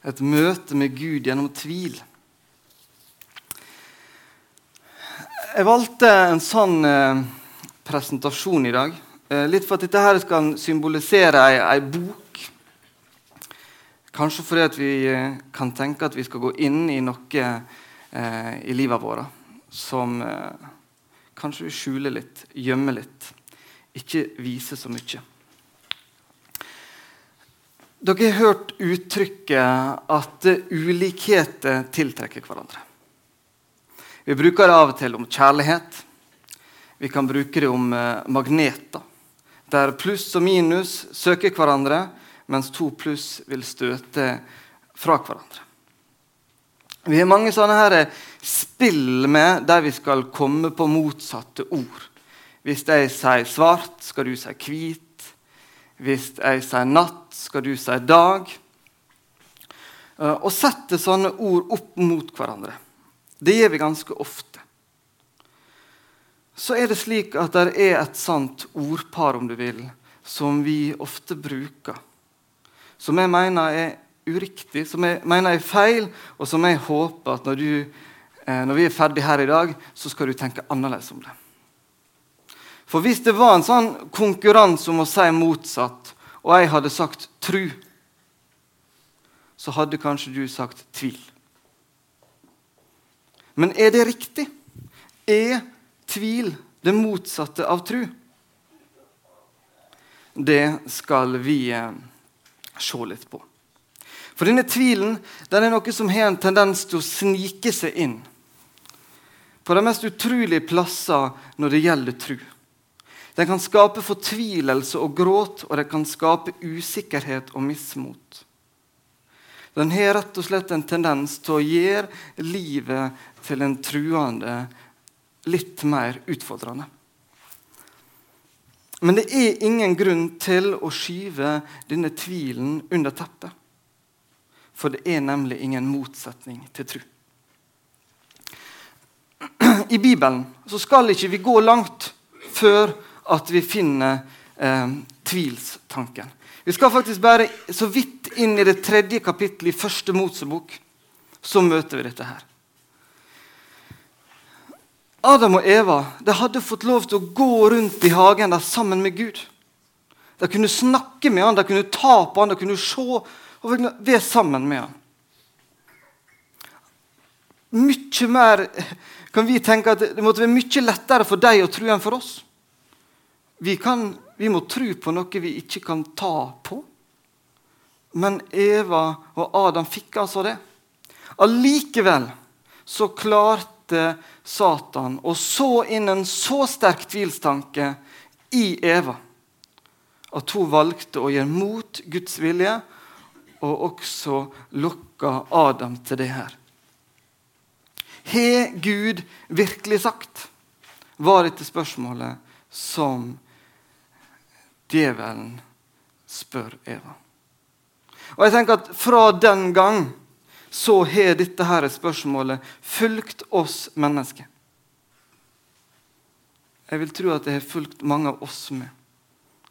Et møte med Gud gjennom tvil. Jeg valgte en sånn presentasjon i dag. Eh, litt for at dette her skal symbolisere ei, ei bok. Kanskje fordi at vi eh, kan tenke at vi skal gå inn i noe i livet vårt som kanskje vi skjuler litt, gjemmer litt, ikke viser så mye. Dere har hørt uttrykket at ulikheter tiltrekker hverandre. Vi bruker det av og til om kjærlighet. Vi kan bruke det om eh, magneter, der pluss og minus søker hverandre, mens to pluss vil støte fra hverandre. Vi har mange sånne her spill med der vi skal komme på motsatte ord. Hvis jeg sier svart, skal du si hvit. Hvis jeg sier natt, skal du si dag. Eh, og sette sånne ord opp mot hverandre. Det gjør vi ganske ofte. Så er det slik at det er et sant ordpar, om du vil, som vi ofte bruker. Som jeg mener er uriktig, som jeg mener er feil, og som jeg håper at når, du, eh, når vi er ferdig her i dag, så skal du tenke annerledes om det. For hvis det var en sånn konkurranse om å si motsatt, og jeg hadde sagt tru, så hadde kanskje du sagt tvil. Men er det riktig? Er tvil det motsatte av tru? Det skal vi eh, se litt på. For denne tvilen den er noe som har en tendens til å snike seg inn på de mest utrolige plasser når det gjelder tru. Den kan skape fortvilelse og gråt, og den kan skape usikkerhet og mismot. Den har rett og slett en tendens til å gjøre livet til en truende litt mer utfordrende. Men det er ingen grunn til å skyve denne tvilen under teppet. For det er nemlig ingen motsetning til tru. I Bibelen skal ikke vi gå langt før at vi finner eh, tvilstanken. Vi skal faktisk bare så vidt inn i det tredje kapittelet i første Mosebok. Så møter vi dette her. Adam og Eva de hadde fått lov til å gå rundt i hagen der sammen med Gud. De kunne snakke med han, de kunne ta på han, de kunne se og være sammen med han. Mye mer kan vi tenke at Det måtte være mye lettere for dem å tro enn for oss. Vi, kan, vi må tro på noe vi ikke kan ta på. Men Eva og Adam fikk altså det. Allikevel så klarte Satan å så inn en så sterk tvilstanke i Eva at hun valgte å gjøre mot Guds vilje, og også lokka Adam til det her. Har Gud virkelig sagt? var dette spørsmålet som djevelen spør Eva. Og jeg tenker at Fra den gang så har dette her spørsmålet fulgt oss mennesker. Jeg vil tro at det har fulgt mange av oss med.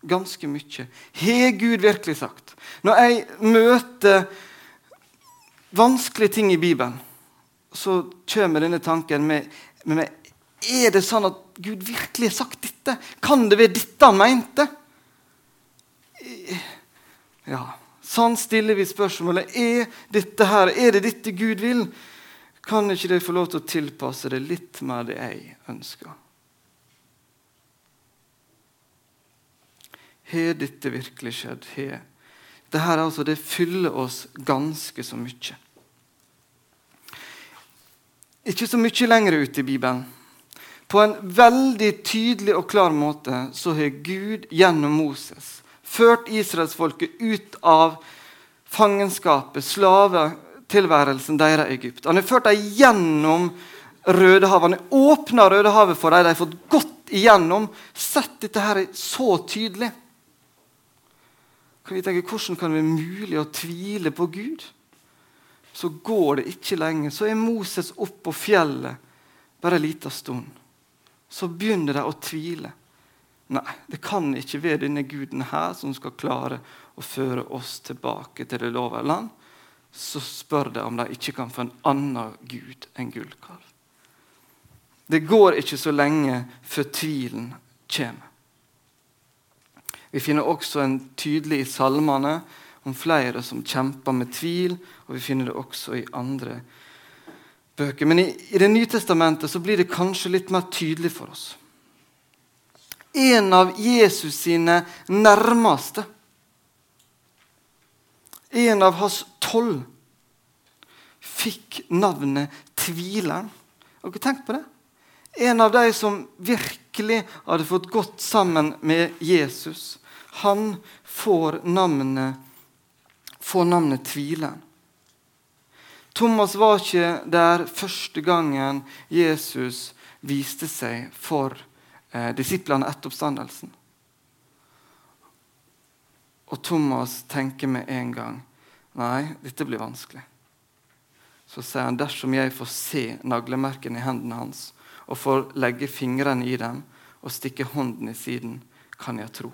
Ganske mye. Har Gud virkelig sagt? Når jeg møter vanskelige ting i Bibelen, så kommer denne tanken med, med Er det sånn at Gud virkelig har sagt dette? Kan det være dette han mente? Ja, Sånn stiller vi spørsmålet. Er dette her, er det dette Gud vil? Kan ikke det få lov til å tilpasse det litt mer det jeg ønsker? Har dette virkelig skjedd? Har. Dette altså, det fyller oss ganske så mye. Ikke så mye lenger ute i Bibelen. På en veldig tydelig og klar måte så har Gud gjennom Moses ført israelsfolket ut av fangenskapet, slavetilværelsen deres i Egypt. Han har ført dem gjennom Rødehavet. Han har åpna Rødehavet for dem. De har fått gått igjennom. Sett dette her så tydelig. Kan vi tenke, Hvordan kan det være mulig å tvile på Gud? Så går det ikke lenge. Så er Moses opp på fjellet bare en liten stund. Så begynner de å tvile. Nei, det kan ikke være denne guden her som skal klare å føre oss tilbake til det lovede land. så spør de om de ikke kan få en annen gud enn gullkalv. Det går ikke så lenge før tvilen kommer. Vi finner også en tydelig i salmene om flere som kjemper med tvil, og vi finner det også i andre bøker. Men i, i Det nye testamentet så blir det kanskje litt mer tydelig for oss. En av Jesus sine nærmeste, en av hans tolv, fikk navnet Tvileren. Har dere tenkt på det? En av de som virkelig hadde fått gått sammen med Jesus. Han får navnet får navnet Tvileren. Thomas var ikke der første gangen Jesus viste seg for eh, disiplene etter oppstandelsen. Og Thomas tenker med en gang nei, dette blir vanskelig. Så sier han dersom jeg får se naglemerkene i hendene hans og får legge fingrene i dem og stikke hånden i siden, kan jeg tro.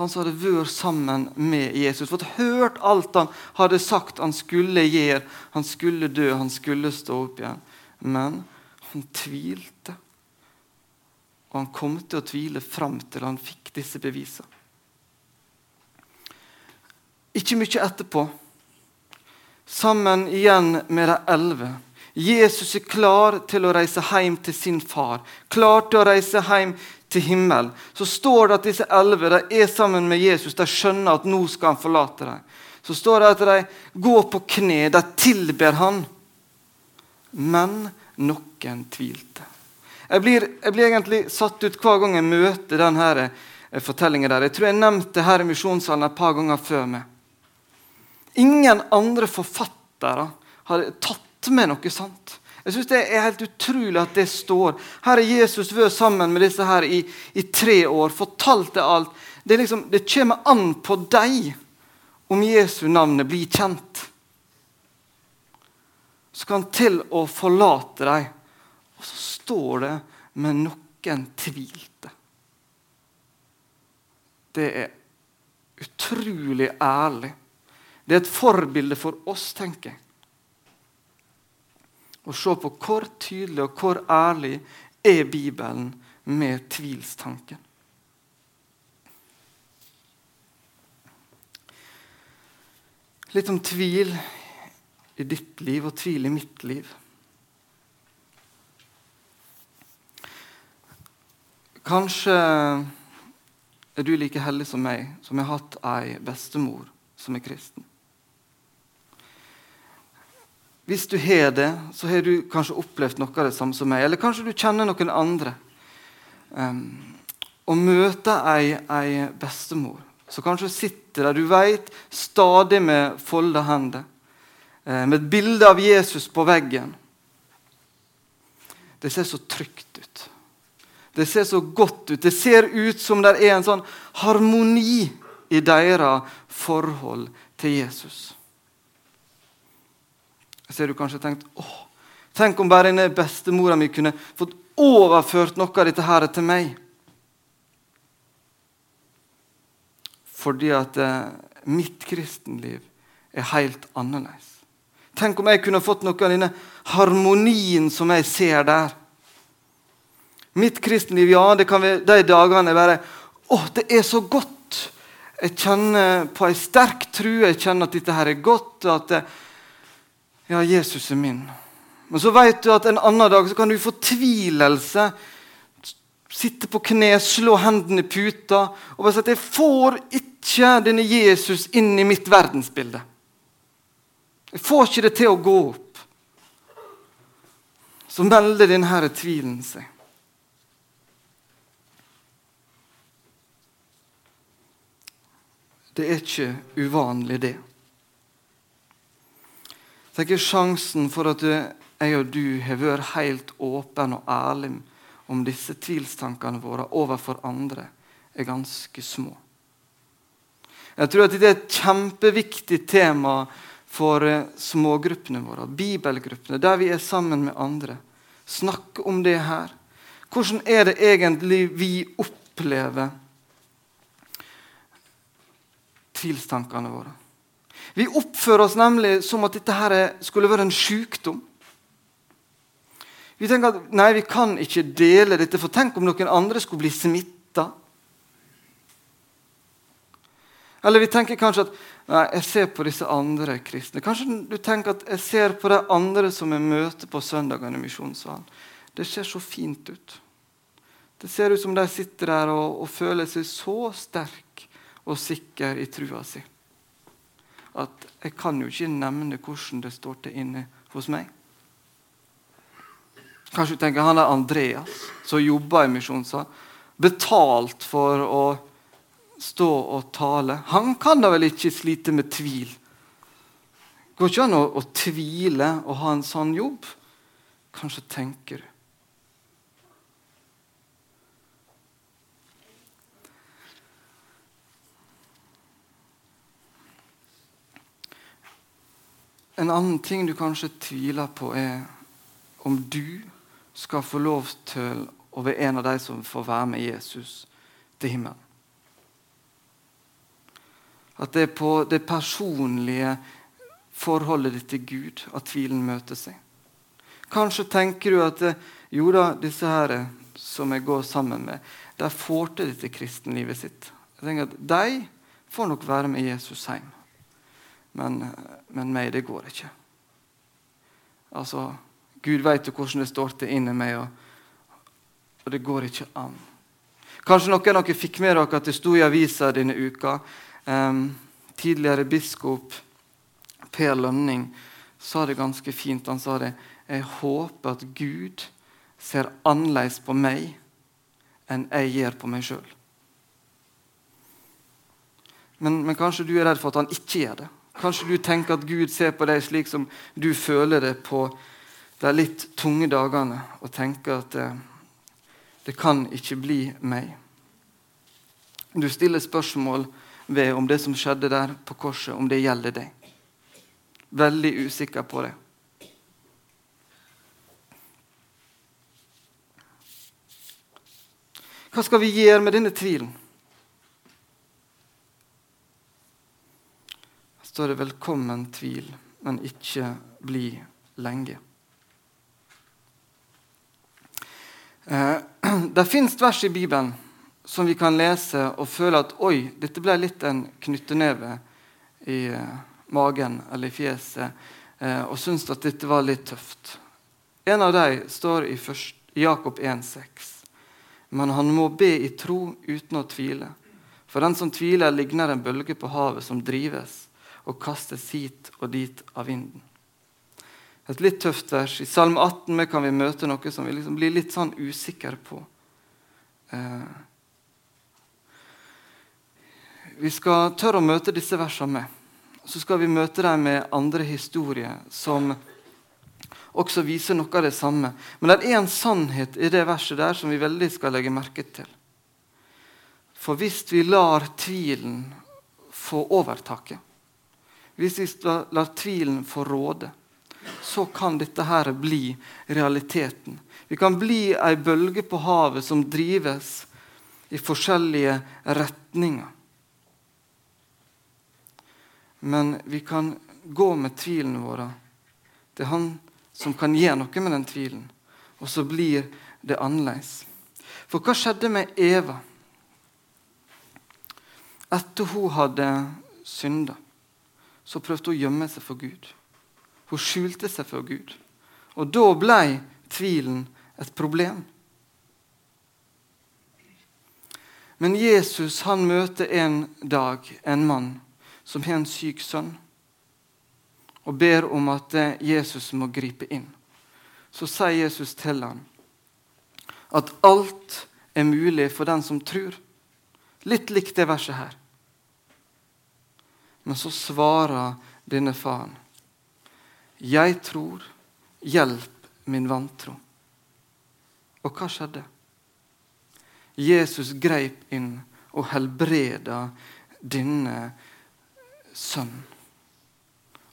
Han som hadde vært sammen med Jesus, fått hørt alt han hadde sagt han skulle gjøre. Han skulle dø, han skulle stå opp igjen. Men han tvilte. Og han kom til å tvile fram til han fikk disse bevisene. Ikke mye etterpå, sammen igjen med de elleve Jesus er klar til å reise hjem til sin far, klar til å reise hjem til himmelen, så står det at disse elleve er sammen med Jesus. De skjønner at nå skal han forlate dem. Så står det at de går på kne, de tilber han. Men noen tvilte. Jeg blir, jeg blir, egentlig satt ut hver gang jeg møter denne eh, fortellingen. der. Jeg tror jeg nevnte her i misjonssalen et par ganger før meg. Ingen andre forfattere har tatt med noe sant. Jeg synes Det er helt utrolig at det står. Her er Jesus vært sammen med disse her i, i tre år, fortalt det alt. Det, liksom, det kommer an på deg om Jesu navnet blir kjent. Så skal han til å forlate deg. Og så står det med noen tvilte. Det er utrolig ærlig. Det er et forbilde for oss, tenker jeg Å se på hvor tydelig og hvor ærlig er Bibelen med tvilstanken. Litt om tvil i ditt liv og tvile i mitt liv. Kanskje er du like heldig som meg, som har hatt ei bestemor som er kristen. Hvis du har det, så har du kanskje opplevd noe av det samme som meg. Eller kanskje du kjenner noen andre. Um, og møter ei, ei bestemor som kanskje sitter der du vet, stadig med folda hender, med et bilde av Jesus på veggen. Det ser så trygt ut. Det ser så godt ut. Det ser ut som det er en sånn harmoni i deres forhold til Jesus. Så har du kanskje tenkt åh, tenk om bare denne bestemora mi kunne fått overført noe av dette her til meg. Fordi at eh, mitt kristenliv er helt annerledes. Tenk om jeg kunne fått noe av denne harmonien som jeg ser der. Mitt kristenliv, ja, det kan vi, de dagene bare Å, det er så godt! Jeg kjenner på en sterk tru, Jeg kjenner at dette her er godt. og at det, ja, Jesus er min. Men så vet du at en annen dag så kan du få tvilelse. Sitte på kne, slå hendene i puta og bare si at 'Jeg får ikke denne Jesus inn i mitt verdensbilde'. Jeg får ikke det til å gå opp. Så melder denne tvilen seg. Det er ikke uvanlig, det Tenk Sjansen for at jeg og du har vært helt åpen og ærlig om disse tvilstankene våre overfor andre, er ganske små. Jeg tror at dette er et kjempeviktig tema for eh, smågruppene våre, bibelgruppene, der vi er sammen med andre. Snakke om det her. Hvordan er det egentlig vi opplever tvilstankene våre. Vi oppfører oss nemlig som at dette her skulle være en sykdom. Vi tenker at nei, vi kan ikke dele dette, for tenk om noen andre skulle bli smitta. Eller vi tenker kanskje at nei, jeg ser på disse andre kristne. Kanskje du tenker at jeg ser på de andre som jeg møter på søndagene i misjonssalen. Det ser så fint ut. Det ser ut som de sitter der og, og føler seg så sterk og sikker i trua si at jeg kan jo ikke nevne hvordan det står til inne hos meg. Kanskje du tenker han er Andreas, som jobber i misjonssalen. Betalt for å stå og tale. Han kan da vel ikke slite med tvil? Går ikke an å, å tvile og ha en sånn jobb? Kanskje tenker du. En annen ting du kanskje tviler på, er om du skal få lov til å være en av de som får være med Jesus til himmelen. At det er på det personlige forholdet ditt til Gud at tvilen møter seg. Kanskje tenker du at jo da, disse her som jeg går sammen med, de får til dette kristenlivet sitt. Jeg tenker at De får nok være med Jesus hjem. Men, men meg, det går ikke. Altså, Gud vet jo hvordan det står til inni meg, og, og det går ikke an. Kanskje noen av dere fikk med dere at det sto i avisa denne uka Tidligere biskop Per Lønning sa det ganske fint. Han sa det Jeg håper at Gud ser annerledes på meg enn jeg gjør på meg sjøl. Men, men, kanskje du er redd for at han ikke gjør det. Kanskje du tenker at Gud ser på deg slik som du føler det på de litt tunge dagene, og tenker at det, det kan ikke bli meg. Du stiller spørsmål ved om det som skjedde der på korset, om det gjelder deg. Veldig usikker på det. Hva skal vi gjøre med denne tvilen? Her står det 'velkommen tvil, men ikke bli lenge'. Eh, det fins vers i Bibelen som vi kan lese og føle at oi, dette ble litt en knytteneve i eh, magen eller i fjeset, eh, og syns at dette var litt tøft. En av dem står i, først, Jakob 1,6. Men han må be i tro uten å tvile. For den som tviler, ligner en bølge på havet som drives og kastes hit og dit av vinden. Et litt tøft vers. I Salme 18 kan vi møte noe som vi liksom blir litt sånn usikre på. Eh, vi skal tørre å møte disse versene med. Så skal vi møte dem med andre historier som også viser noe av det samme. Men det er én sannhet i det verset der som vi veldig skal legge merke til. For hvis vi lar tvilen få overtaket, hvis vi lar tvilen få råde, så kan dette her bli realiteten. Vi kan bli ei bølge på havet som drives i forskjellige retninger. Men vi kan gå med tvilen vår. Det er han som kan gjøre noe med den tvilen. Og så blir det annerledes. For hva skjedde med Eva etter hun hadde synda? Så prøvde hun å gjemme seg for Gud. Hun skjulte seg for Gud. Og da ble tvilen et problem. Men Jesus han møter en dag en mann som har en syk sønn, og ber om at Jesus må gripe inn. Så sier Jesus til ham at alt er mulig for den som tror. Litt likt det verset her. Men så svarer denne faren. Jeg tror, hjelp min vantro. Og hva skjedde? Jesus greip inn og helbreda denne sønn.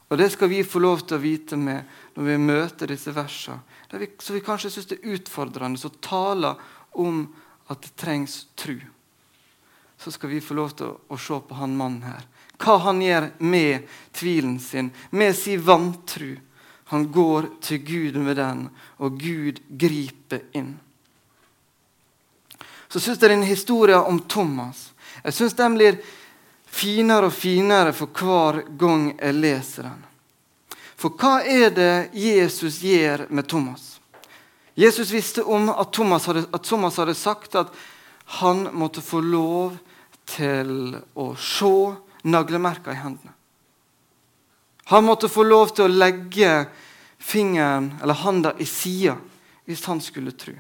Og Det skal vi få lov til å vite med når vi møter disse versene. Vi, så vi kanskje syns det er utfordrende, som taler om at det trengs tru. Så skal vi få lov til å, å se på han mannen her. hva han gjør med tvilen sin, med sin vantru. Han går til Gud med den, og Gud griper inn. Så syns jeg den historien om Thomas jeg synes den blir finere og finere for hver gang jeg leser den. For hva er det Jesus gjør med Thomas? Jesus visste om at Thomas hadde, at Thomas hadde sagt at han måtte få lov til å se naglemerka i hendene. Han måtte få lov til å legge fingeren eller handa i sida hvis han skulle tro.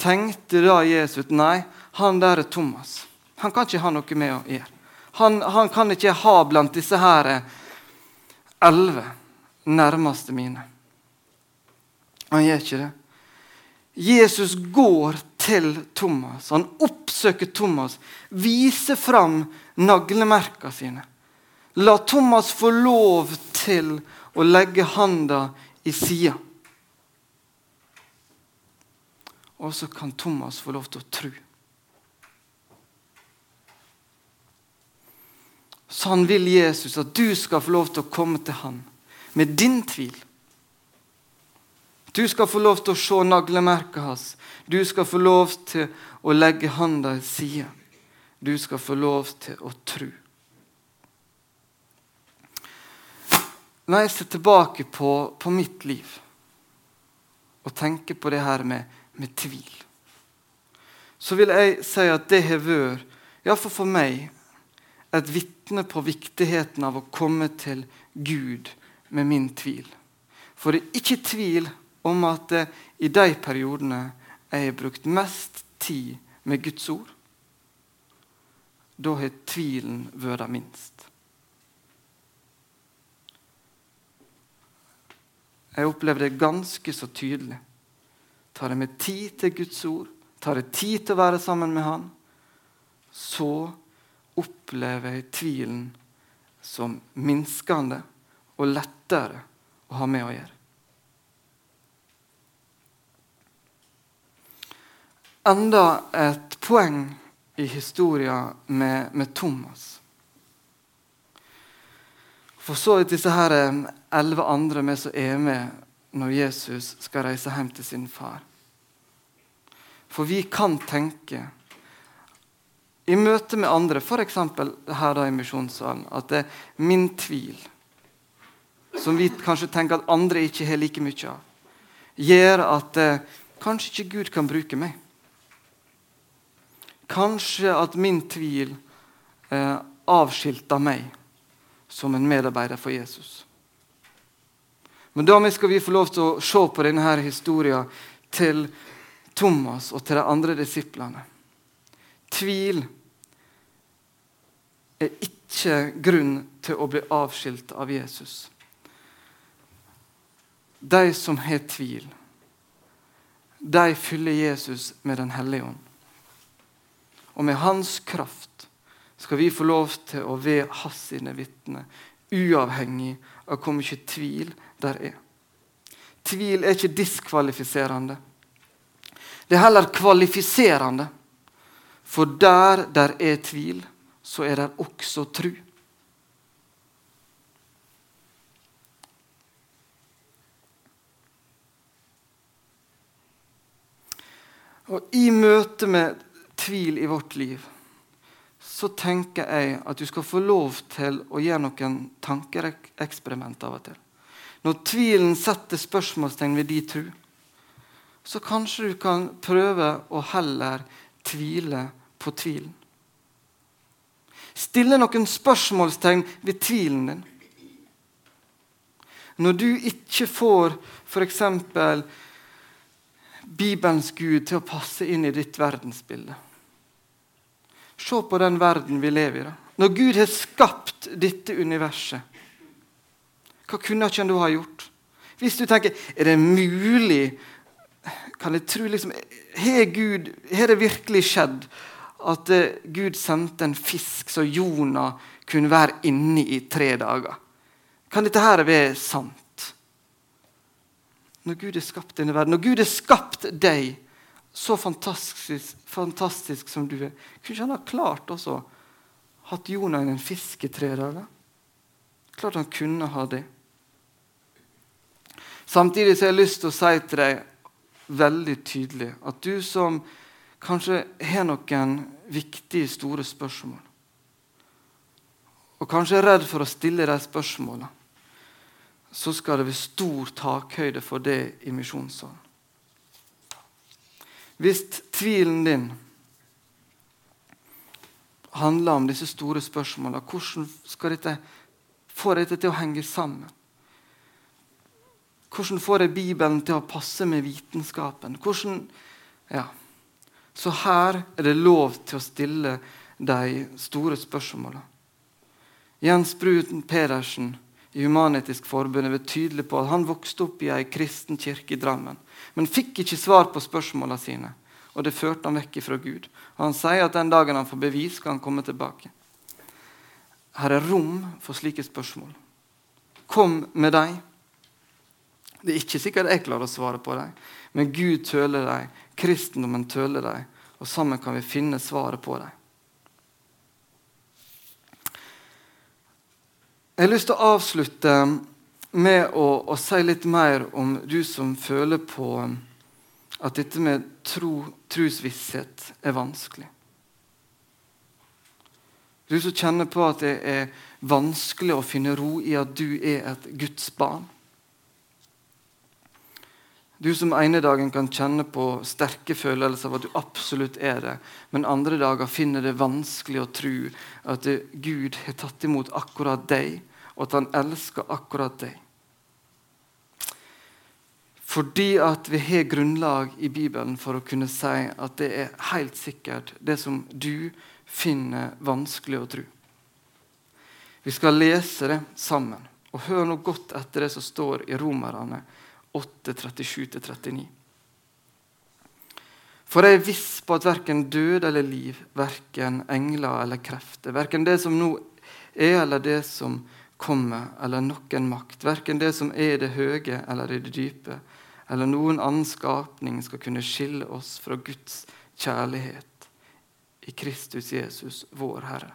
Tenkte da Jesus nei, han der er Thomas. Han kan ikke ha noe med å gjøre. Han, han kan ikke ha blant disse her elleve nærmeste mine. Han gjør ikke det. Jesus går til Thomas. Han oppsøker Thomas, viser fram naglemerka sine. La Thomas få lov til å legge handa i sida. Og så kan Thomas få lov til å tro. Sånn vil Jesus at du skal få lov til å komme til ham med din tvil. Du skal få lov til å se naglemerket hans. Du skal få lov til å legge handa i sida. Du skal få lov til å tro. Når jeg ser tilbake på, på, mitt liv og tenker på det her med, med tvil, så vil jeg si at det har vært, iallfall for meg, et vitne på viktigheten av å komme til Gud med min tvil. For det er ikke tvil om at det, i de periodene jeg har brukt mest tid med Guds ord, da har tvilen vært minst. Jeg opplever det ganske så tydelig. Tar jeg meg tid til Guds ord, tar jeg tid til å være sammen med Han, så opplever jeg tvilen som minskende og lettere å ha med å gjøre. Enda et poeng i historien med, med Thomas. For så vidt disse her eh, elleve andre med som er med når Jesus skal reise hjem til sin far. For vi kan tenke i møte med andre, f.eks. her da i misjonssalen, at det er min tvil, som vi kanskje tenker at andre ikke har like mye av, gjør at eh, kanskje ikke Gud kan bruke meg. Kanskje at min tvil eh, avskilter meg som en medarbeider for Jesus. Men da skal vi få lov til å se på denne historien til Thomas og til de andre disiplene. Tvil er ikke grunn til å bli avskilt av Jesus. De som har tvil, de fyller Jesus med Den hellige ånd. Og med hans kraft skal vi få lov til å være hans sine vitner, uavhengig av hvor mye tvil der er. Tvil er ikke diskvalifiserende. Det er heller kvalifiserende. For der der er tvil, så er det også tru. Og I møte med tvil i vårt liv så tenker jeg at du skal få lov til å gjøre noen tankeeksperiment av og til. Når tvilen setter spørsmålstegn ved din tro, så kanskje du kan prøve å heller tvile på tvilen. Stille noen spørsmålstegn ved tvilen din. Når du ikke får f.eks. Bibelens Gud til å passe inn i ditt verdensbilde. Se på den verden vi lever i. Da. Når Gud har skapt dette universet, hva kunne ikke han da ha gjort? Hvis du tenker er det mulig Kan jeg tro liksom, Har Gud, har det virkelig skjedd at uh, Gud sendte en fisk så Jonah kunne være inni i tre dager? Kan dette her være sant? Når Gud har skapt denne verden, når Gud har skapt deg så fantastisk, fantastisk som du er, kunne ikke han ha klart også hatt Jonah en fisk i tre dager? Klart han kunne ha det. Samtidig så har jeg lyst til å si til deg veldig tydelig at du som kanskje har noen viktige, store spørsmål, og kanskje er redd for å stille de spørsmålene, så skal det være stor takhøyde for det i misjonssalen. Hvis tvilen din handler om disse store spørsmålene, hvordan skal dette få dette til å henge sammen? Hvordan får jeg Bibelen til å passe med vitenskapen? Hvordan, ja. Så her er det lov til å stille de store spørsmåla. Jens Brun Pedersen i Human-Etisk Forbund er tydelig på at han vokste opp i ei kristen kirke i Drammen, men fikk ikke svar på spørsmålene sine. Og det førte han vekk fra Gud. Og Han sier at den dagen han får bevis, skal han komme tilbake. Her er rom for slike spørsmål. Kom med dem. Det er ikke sikkert jeg klarer å svare på dem, men Gud tøler dem. Kristendommen tøler dem. Og sammen kan vi finne svaret på dem. Jeg har lyst til å avslutte med å, å, si litt mer om du som føler på at dette med tro, trosvisshet er vanskelig. Du som kjenner på at det er vanskelig å finne ro i at du er et Guds barn. Du som ene dagen kan kjenne på sterke følelser av at du absolutt er det, men andre dager finner det vanskelig å tro at Gud har tatt imot akkurat deg og at han elsker akkurat deg. Fordi at vi har grunnlag i Bibelen for å kunne si at det er helt sikkert det som du finner vanskelig å tro. Vi skal lese det sammen. Og hør nå godt etter det som står i Romerne 8, 37-39. For jeg er viss på at verken død eller liv, verken engler eller krefter, verken det som nå er, eller det som kommer, eller noen makt, verken det som er i det høye eller i det dype, eller noen annen skapning skal kunne skille oss fra Guds kjærlighet i Kristus Jesus, vår Herre.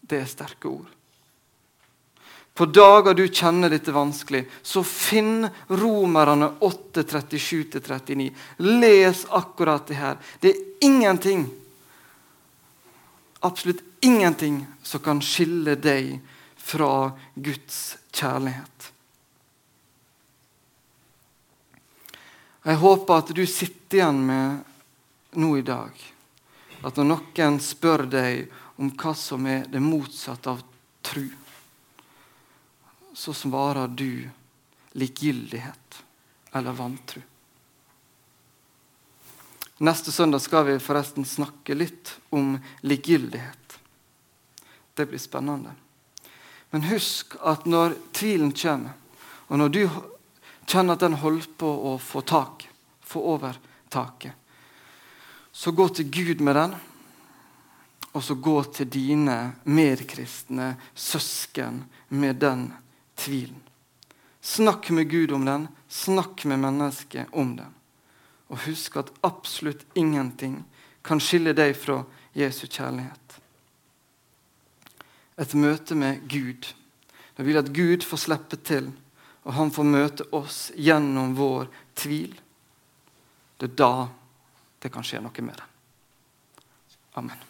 Det er sterke ord. På dager du kjenner dette vanskelig, så finn Romerne 8, 37-39. Les akkurat det her. Det er ingenting absolutt ingenting som kan skille deg fra Guds kjærlighet. Jeg håper at du sitter igjen med nå i dag at når noen spør deg om hva som er det motsatte av tru, så svarer du likegyldighet eller vantru. Neste søndag skal vi forresten snakke litt om likegyldighet. Det blir spennende. Men husk at når tvilen kommer, og når du kjenner at den holder på å få tak, få over taket, så gå til Gud med den, og så gå til dine medkristne søsken med den tvilen. Snakk med Gud om den, snakk med mennesket om den. Og husk at absolutt ingenting kan skille deg fra Jesu kjærlighet. Et møte med Gud. Da vil at Gud får slippe til, og han får møte oss gjennom vår tvil. Det er da det kan skje noe med det. Amen.